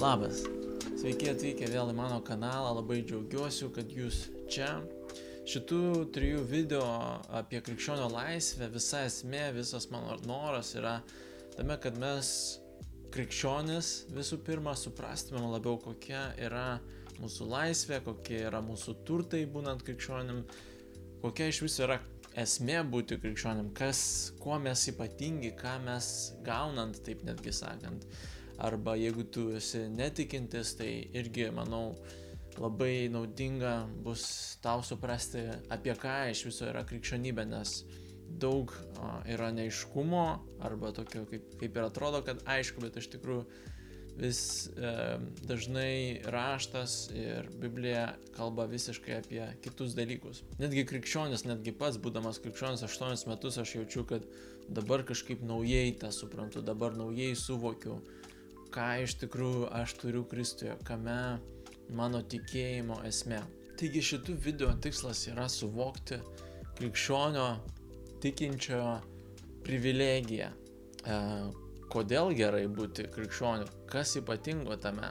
Labas. Sveiki atvykę vėl į mano kanalą, labai džiaugiuosi, kad jūs čia. Šitų trijų video apie krikščionio laisvę, visa esmė, visas mano noras yra tame, kad mes krikščionis visų pirma suprastumėm labiau, kokia yra mūsų laisvė, kokie yra mūsų turtai būnant krikščionim, kokia iš viso yra esmė būti krikščionim, kas, kuo mes ypatingi, ką mes gaunant, taip netgi sakant arba jeigu tu esi netikintis, tai irgi, manau, labai naudinga bus tau suprasti, apie ką iš viso yra krikščionybė, nes daug yra neiškumo arba tokio, kaip, kaip ir atrodo, kad aišku, bet iš tikrųjų vis e, dažnai raštas ir Biblija kalba visiškai apie kitus dalykus. Netgi krikščionis, netgi pats, būdamas krikščionis 8 metus, aš jaučiu, kad dabar kažkaip naujai tą suprantu, dabar naujai suvokiu, ką iš tikrųjų aš turiu Kristuje, kame mano tikėjimo esmė. Taigi šitų video tikslas yra suvokti krikščionio tikinčiojo privilegiją. E, kodėl gerai būti krikščioniu, kas ypatingo tame.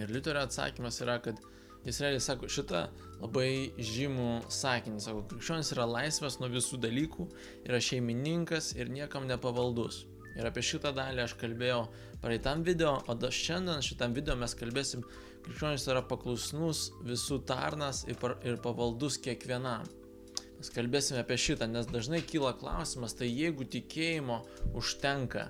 Ir Liuterio atsakymas yra, kad jis realiai sako šitą labai žymų sakinį, sako, krikščionis yra laisvas nuo visų dalykų, yra šeimininkas ir niekam nepavaldus. Ir apie šitą dalį aš kalbėjau praeitam video, o da šiandien šitam video mes kalbėsim, krikščionis yra paklusnus visų tarnas ir, ir pavaldus kiekvienam. Mes kalbėsime apie šitą, nes dažnai kyla klausimas, tai jeigu tikėjimo užtenka,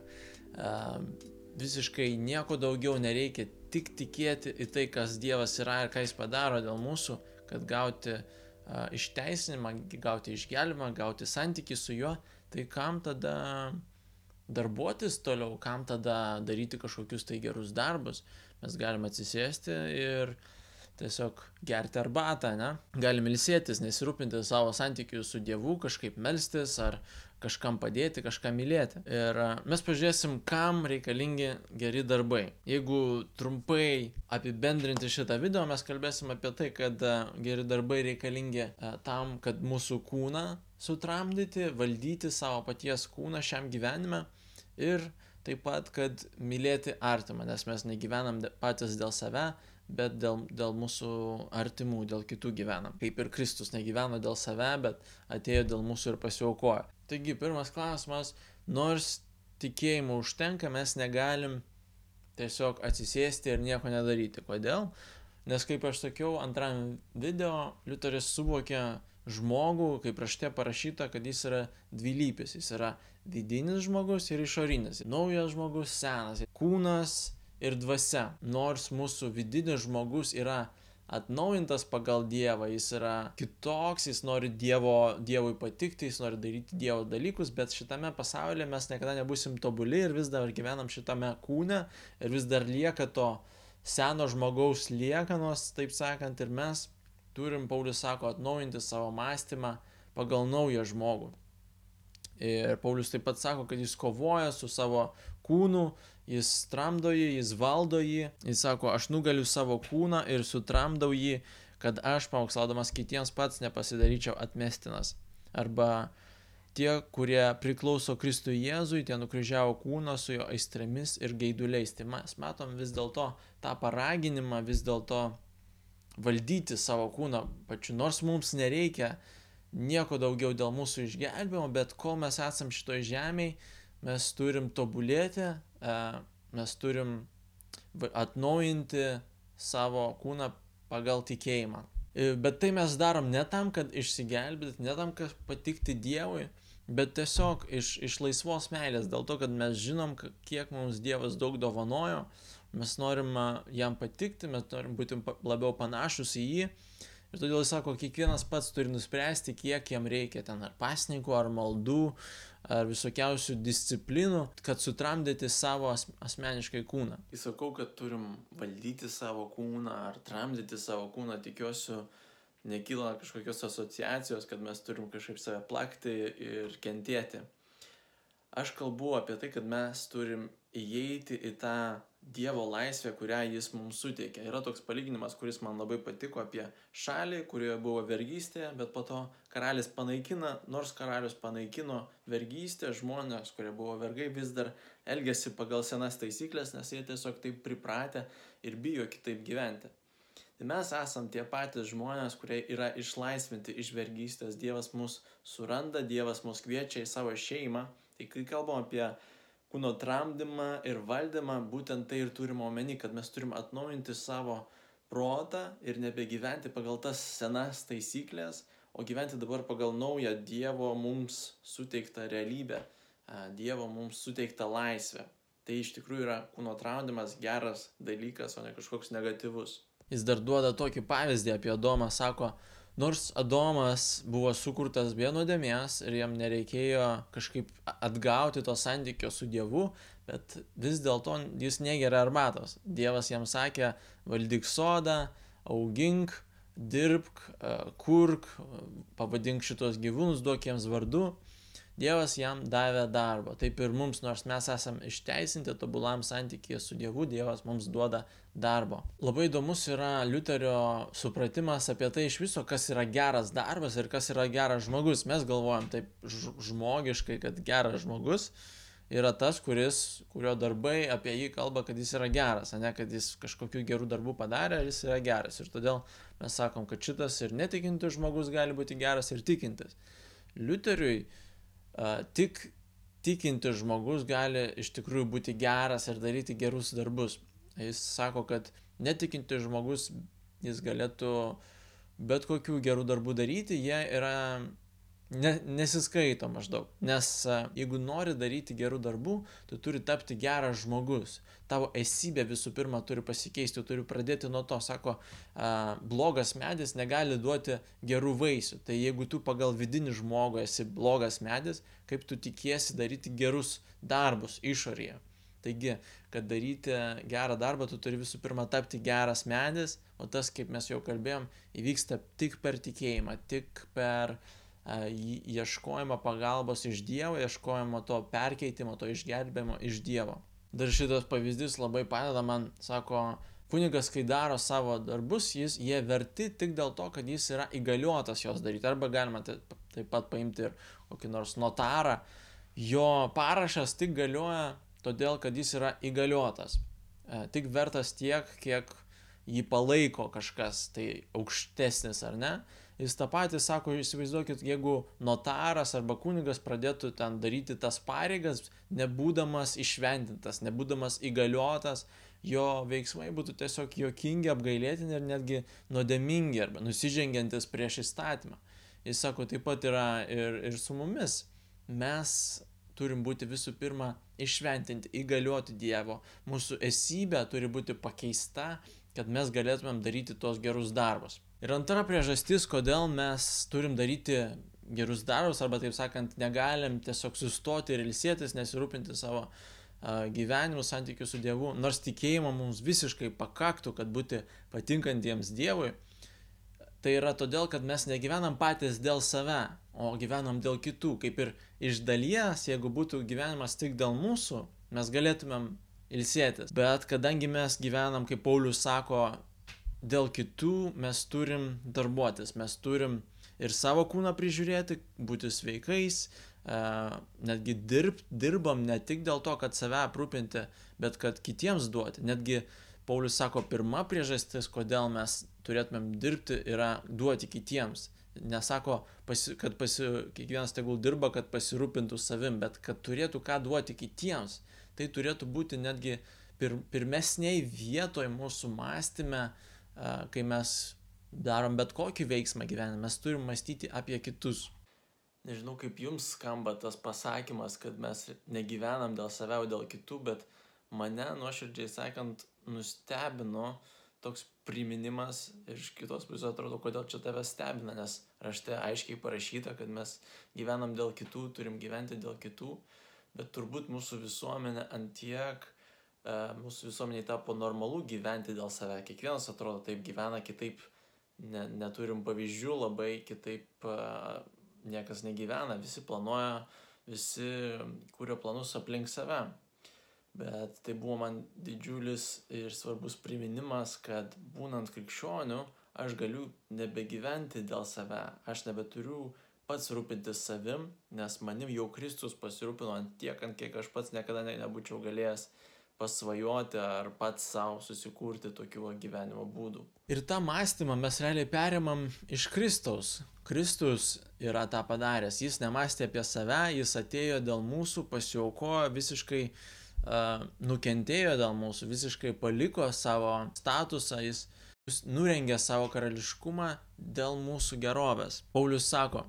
visiškai nieko daugiau nereikia, tik tikėti į tai, kas Dievas yra ir ką Jis padaro dėl mūsų, kad gauti išteisinimą, gauti išgelbimą, gauti santyki su juo, tai kam tada darbuotis toliau, kam tada daryti kažkokius tai gerus darbus. Mes galime atsisėsti ir tiesiog gerti arbatą, ne? Galime ilsėtis, nesirūpinti savo santykių su Dievu, kažkaip melstis ar kažkam padėti, kažką mylėti. Ir mes pažiūrėsim, kam reikalingi geri darbai. Jeigu trumpai apibendrinti šitą video, mes kalbėsim apie tai, kad geri darbai reikalingi tam, kad mūsų kūną sutramdyti, valdyti savo paties kūną šiam gyvenime ir taip pat, kad mylėti artimą, nes mes negyvenam patys dėl save, bet dėl, dėl mūsų artimų, dėl kitų gyvenam. Kaip ir Kristus negyveno dėl save, bet atėjo dėl mūsų ir pasiaukojo. Taigi, pirmas klausimas, nors tikėjimo užtenka, mes negalim tiesiog atsisėsti ir nieko nedaryti. Kodėl? Nes kaip aš sakiau, antram video Liuteris suvokė žmogų, kaip rašte parašyta, kad jis yra dvilypis. Jis yra vidinis žmogus ir išorinis. Naujas žmogus, senas. Kūnas ir dvasia. Nors mūsų vidinis žmogus yra atnaujintas pagal Dievą, jis yra kitoks, jis nori dievo, Dievui patikti, jis nori daryti Dievo dalykus, bet šitame pasaulyje mes niekada nebusim tobuli ir vis dar gyvenam šitame kūne ir vis dar lieka to seno žmogaus liekanos, taip sakant, ir mes turim, Paulius sako, atnaujinti savo mąstymą pagal naują žmogų. Ir Paulius taip pat sako, kad jis kovoja su savo kūnu, jis tramdo jį, jis valdo jį. Jis sako, aš nugaliu savo kūną ir sutramdau jį, kad aš pamokslaudamas kitiems pats nepasidaryčiau atmestinas. Arba tie, kurie priklauso Kristui Jėzui, tie nukryžiavo kūną su jo aistremis ir gaiduliais. Tai mes matom vis dėlto tą paraginimą, vis dėlto valdyti savo kūną pačiu, nors mums nereikia nieko daugiau dėl mūsų išgelbėjimo, bet kol mes esam šitoj žemėje, mes turim tobulėti, e, mes turim atnaujinti savo kūną pagal tikėjimą. E, bet tai mes darom ne tam, kad išsigelbėti, ne tam, kad patikti Dievui, bet tiesiog iš, iš laisvos meilės, dėl to, kad mes žinom, kiek mums Dievas daug dovanojo, mes norim jam patikti, mes norim būti labiau panašus į jį Ir todėl jis sako, kiekvienas pats turi nuspręsti, kiek jam reikia ten ar pasninkų, ar maldų, ar visokiausių disciplinų, kad sutramdyti savo as asmeniškai kūną. Įsakau, kad turim valdyti savo kūną ar tramdyti savo kūną, tikiuosi, nekyla kažkokios asociacijos, kad mes turim kažkaip save plakti ir kentėti. Aš kalbu apie tai, kad mes turim įeiti į tą Dievo laisvė, kurią jis mums suteikia. Yra toks palyginimas, kuris man labai patiko apie šalį, kurioje buvo vergystė, bet po to karalis panaikina, nors karalius panaikino vergystę, žmonės, kurie buvo vergai, vis dar elgesi pagal senas taisyklės, nes jie tiesiog taip pripratę ir bijo kitaip gyventi. Tai mes esam tie patys žmonės, kurie yra išlaisvinti iš vergystės. Dievas mus suranda, Dievas mus kviečia į savo šeimą. Tai kai kalbam apie kūno tramdymą ir valdymą, būtent tai ir turime omeny, kad mes turim atnaujinti savo protą ir nebegyventi pagal tas senas taisyklės, o gyventi dabar pagal naują Dievo mums suteiktą realybę, Dievo mums suteiktą laisvę. Tai iš tikrųjų yra kūno tramdymas geras dalykas, o ne kažkoks negatyvus. Jis dar duoda tokį pavyzdį apie Adomą, sako, nors adomas buvo sukurtas be nuodėmės ir jam nereikėjo kažkaip atgauti to santykio su dievu bet vis dėlto jis negeria arbatos. Dievas jam sakė valdyk sodą augink dirbk kurk pavadink šituos gyvūnus duok jiems vardų Dievas jam davė darbą. Taip ir mums, nors mes esame išteisinti tobulam santykėje su Dievu, Dievas mums duoda darbo. Labai įdomus yra Liuterio supratimas apie tai iš viso, kas yra geras darbas ir kas yra geras žmogus. Mes galvojam taip žmogiškai, kad geras žmogus yra tas, kuris, kurio darbai apie jį kalba, kad jis yra geras, ne kad jis kažkokių gerų darbų padarė ir jis yra geras. Ir todėl mes sakom, kad šitas ir netikintis žmogus gali būti geras ir tikintis. Liuteriui tik tikintis žmogus gali iš tikrųjų būti geras ir daryti gerus darbus. Jis sako, kad netikintis žmogus, jis galėtų bet kokių gerų darbų daryti, jie yra ne, nesiskaito maždaug. Nes jeigu nori daryti gerų darbų, tu turi tapti geras žmogus. Tavo esybė visų pirma turi pasikeisti, tu turi pradėti nuo to, sako, a, blogas medis negali duoti gerų vaisių. Tai jeigu tu pagal vidinį žmogų esi blogas medis, kaip tu tikiesi daryti gerus darbus išorėje. Taigi, kad daryti gerą darbą, tu turi visų pirma tapti geras medis, o tas, kaip mes jau kalbėjom, įvyksta tik per tikėjimą, tik per uh, ieškojimo pagalbos iš Dievo, ieškojimo to perkeitimo, to išgelbėjimo iš Dievo. Dar šitas pavyzdys labai padeda man, sako, kunigas, kai daro savo darbus, jis, jie verti tik dėl to, kad jis yra įgaliotas juos daryti. Arba galima taip, pat paimti ir kokį nors notarą. Jo parašas tik galioja todėl, kad jis yra įgaliotas. Tik vertas tiek, kiek jį palaiko kažkas, tai aukštesnis ar ne. Jis tą patį sako, įsivaizduokit, jeigu notaras arba kunigas pradėtų ten daryti tas pareigas, nebūdamas išventintas, nebūdamas įgaliotas, jo veiksmai būtų tiesiog jokingi, apgailėtini ir netgi nuodėmingi arba nusižengiantis prieš įstatymą. Jis sako, taip pat yra ir, ir su mumis. Mes turim būti visų pirma išventinti, įgalioti Dievo. Mūsų esybė turi būti pakeista, kad mes galėtumėm daryti tos gerus darbus. Ir antra priežastis, kodėl mes turim daryti gerus darbus, arba taip sakant, negalim tiesiog sustoti ir ilsėtis, nesirūpinti savo gyvenimu, santykiu su Dievu, nors tikėjimo mums visiškai pakaktų, kad būti patinkantiems Dievui, tai yra todėl, kad mes negyvenam patys dėl save, o gyvenam dėl kitų. Kaip ir iš dalies, jeigu būtų gyvenimas tik dėl mūsų, mes galėtumėm ilsėtis. Bet kadangi mes gyvenam, kaip Paulius sako, dėl kitų mes turim darbuotis, mes turim ir savo kūną prižiūrėti, būti sveikais, netgi dirb, dirbam ne tik dėl to, kad save aprūpinti, bet kad kitiems duoti. Netgi Paulius sako, pirma priežastis, kodėl mes turėtumėm dirbti, yra duoti kitiems. Nesako, pasi, kad pasi, kiekvienas tegul dirba, kad pasirūpintų savim, bet kad turėtų ką duoti kitiems. Tai turėtų būti netgi pir, pirmesniai vietoj mūsų mąstymę, uh, kai mes darom bet kokį veiksmą gyvenime, mes turim mąstyti apie kitus. Nežinau, kaip jums skamba tas pasakymas, kad mes negyvenam dėl savęs, dėl kitų, bet mane nuoširdžiai sakant nustebino toks priminimas iš kitos pusės atrodo, kodėl čia tave stebina, nes rašte aiškiai parašyta, kad mes gyvenam dėl kitų, turim gyventi dėl kitų, bet turbūt mūsų visuomenė antiek mūsų visuomeniai tapo normalu gyventi dėl save. Kiekvienas atrodo taip gyvena, kitaip ne, neturim pavyzdžių, labai kitaip uh, niekas negyvena, visi planuoja, visi kūrė planus aplink save. bet tai buvo man didžiulis ir svarbus priminimas, kad būnant krikščioniu, aš galiu nebegyventi dėl save, aš nebeturiu pats rūpintis savim, nes manim jau Kristus pasirūpino ant tiek, ant kiek aš pats niekada ne, nebūčiau galėjęs pasvajoti ar pats savo susikurti tokių gyvenimo būdų. Ir tą mąstymą mes realiai perimam iš Kristaus. Kristus yra tą padaręs. Jis nemastė apie save, jis atėjo dėl mūsų, pasiaukojo visiškai uh, nukentėjo dėl mūsų, visiškai paliko savo statusą, jis nurengė savo karališkumą dėl mūsų gerovės. Paulius sako,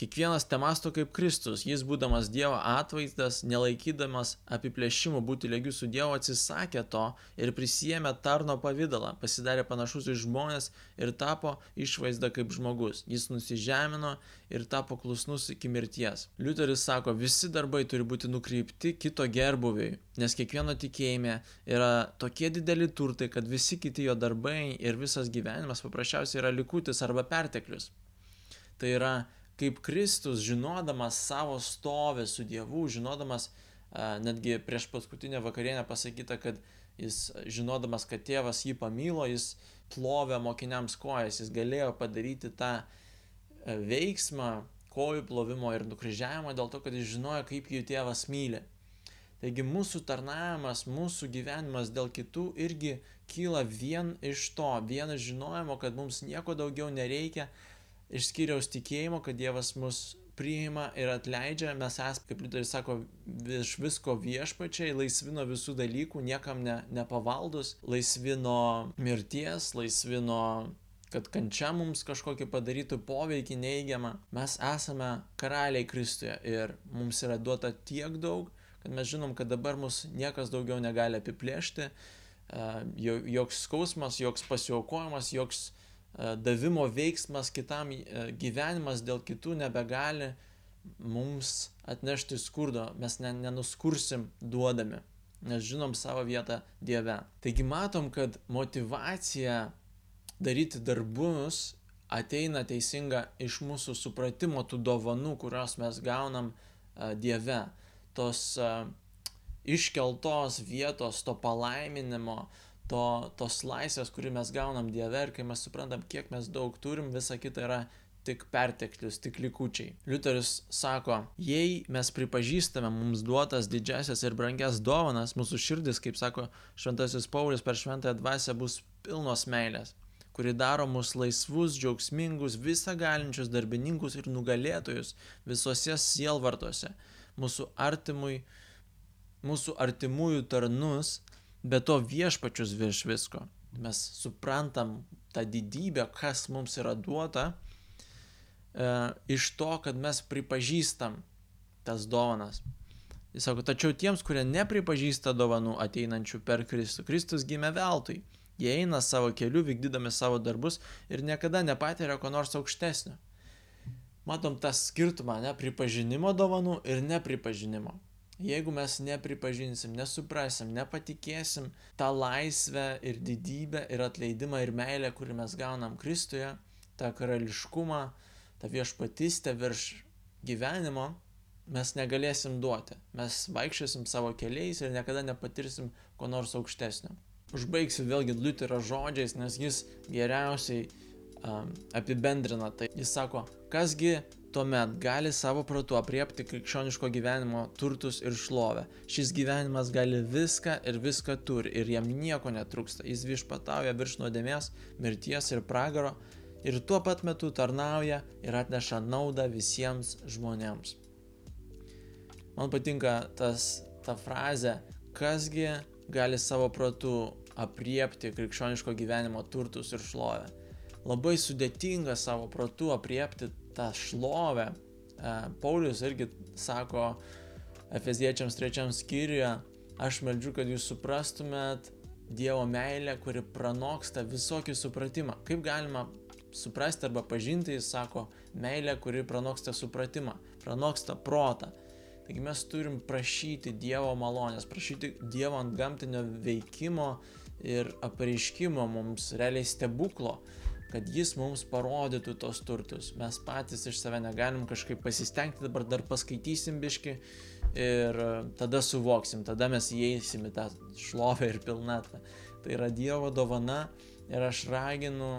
Kiekvienas te masto kaip Kristus, jis būdamas Dievo atvaizdas, nelaikydamas apiplėšimų būti lygių su Dievu, atsisakė to ir prisėmė tarno pavydalą, pasidarė panašus į žmonės ir tapo išvaizda kaip žmogus. Jis nusižemino ir tapo klusnus iki mirties. Liuteris sako, visi darbai turi būti nukreipti kito gerbuviui, nes kiekvieno tikėjime yra tokie dideli turtai, kad visi kiti jo darbai ir visas gyvenimas paprasčiausiai yra likutis arba perteklius. Tai yra kaip Kristus, žinodamas savo stovę su Dievu, žinodamas, netgi prieš paskutinę vakarienę pasakyta, kad jis, žinodamas, kad tėvas jį pamilo, jis plovė mokiniams kojas, jis galėjo padaryti tą veiksmą kojų plovimo ir nukryžiavimo dėl to, kad jis žinojo, kaip jų tėvas myli. Taigi mūsų tarnavimas, mūsų gyvenimas dėl kitų irgi kyla vien iš to, vien iš žinojimo, kad mums nieko daugiau nereikia, išskyriaus tikėjimo, kad Dievas mus priima ir atleidžia, mes esame, kaip Liuteris sako, iš visko viešpačiai, laisvi nuo visų dalykų, niekam ne, nepavaldus, laisvi nuo mirties, laisvi nuo kad kančia mums kažkokį padarytų poveikį neigiamą. Mes esame karaliai Kristuje ir mums yra duota tiek daug, kad mes žinom, kad dabar mus niekas daugiau negali apiplėšti, joks skausmas, joks pasiaukojimas, joks E, davimo veiksmas kitam e, gyvenimas dėl kitų nebegali mums atnešti skurdo, mes nenuskursim duodami, nes žinom savo vietą Dieve. Taigi matom, kad motivacija daryti darbus ateina teisinga iš mūsų supratimo tų dovanų, kurios mes gaunam e, Dieve. Tos iškeltos vietos, to palaiminimo, to, tos laisvės, kurį mes gaunam Dieve ir kai mes suprantam, kiek mes daug turim, visa kita yra tik perteklius, tik likučiai. Liuteris sako, jei mes pripažįstame mums duotas didžiasias ir brangias dovanas, mūsų širdis, kaip sako Šventasis Paulius, per šventąją dvasę bus pilnos meilės kuri daro mus laisvus, džiaugsmingus, visą galinčius darbininkus ir nugalėtojus visose sielvartose, mūsų artimui, mūsų artimųjų tarnus be to viešpačius virš visko. Mes suprantam tą didybę, kas mums yra duota, e, iš to, kad mes pripažįstam tas dovanas. Jis sako, tačiau tiems, kurie nepripažįsta dovanų ateinančių per Kristų, Kristus gimė veltui. Jie eina savo keliu, vykdydami savo darbus ir niekada nepatiria ko nors aukštesnio. Matom tą skirtumą, ne, pripažinimo dovanų ir nepripažinimo. Jeigu mes nepripažinsim, nesuprasim, nepatikėsim tą laisvę ir didybę ir atleidimą ir meilę, kurį mes gaunam Kristuje, tą karališkumą, tą viešpatystę virš gyvenimo, mes negalėsim duoti. Mes vaikščiosim savo keliais ir niekada nepatirsim ko nors aukštesnio. Užbaigsiu vėlgi Liuterio žodžiais, nes jis geriausiai um, apibendrina tai. Jis sako, kasgi tuomet gali savo protu apriepti krikščioniško gyvenimo turtus ir šlovę. Šis gyvenimas gali viską ir viską turi ir jam nieko netrūksta. Jis viešpatauja virš nuodėmės, mirties ir pragaro ir tuo pat metu tarnauja ir atneša naudą visiems žmonėms. Man patinka tas, ta frazė, kasgi gali savo protu apriepti krikščioniško gyvenimo turtus ir šlovę. Labai sudėtinga savo protu apriepti tą šlovę. E, Paulius irgi sako Efeziečiams trečiam skyriuje, aš meldžiu, kad jūs suprastumėt Dievo meilę, kuri pranoksta visokį supratimą. Kaip galima suprasti arba pažinti, jis sako, meilę, kuri pranoksta supratimą, pranoksta protą. Taigi mes turim prašyti Dievo malonės, prašyti Dievo ant gamtinio veikimo ir apreiškimo mums realiai stebuklo, kad jis mums parodytų tos turtus. Mes patys iš save negalim kažkaip pasistengti, dabar dar paskaitysim biški ir tada suvoksim, tada mes įeisim į tą šlovę ir pilnatvę. Tai yra Dievo dovana ir aš raginu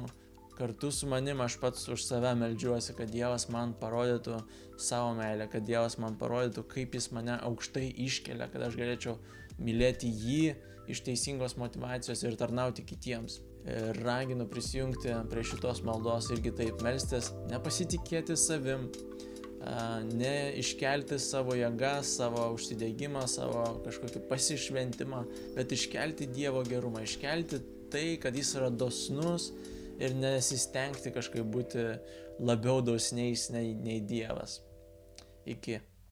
kartu su manim, aš pats už save melžiuosi, kad Dievas man parodytų savo meilę, kad Dievas man parodytų, kaip Jis mane aukštai iškelia, kad aš galėčiau mylėti jį iš teisingos motivacijos ir tarnauti kitiems. Ir raginu prisijungti prie šitos maldos irgi taip melstis, nepasitikėti savim, ne iškelti savo jėgą, savo užsidėgymą, savo kažkokį pasišventimą, bet iškelti Dievo gerumą, iškelti tai, kad Jis yra dosnus ir nesistengti kažkaip būti labiau dosniais nei, nei Dievas. Iki.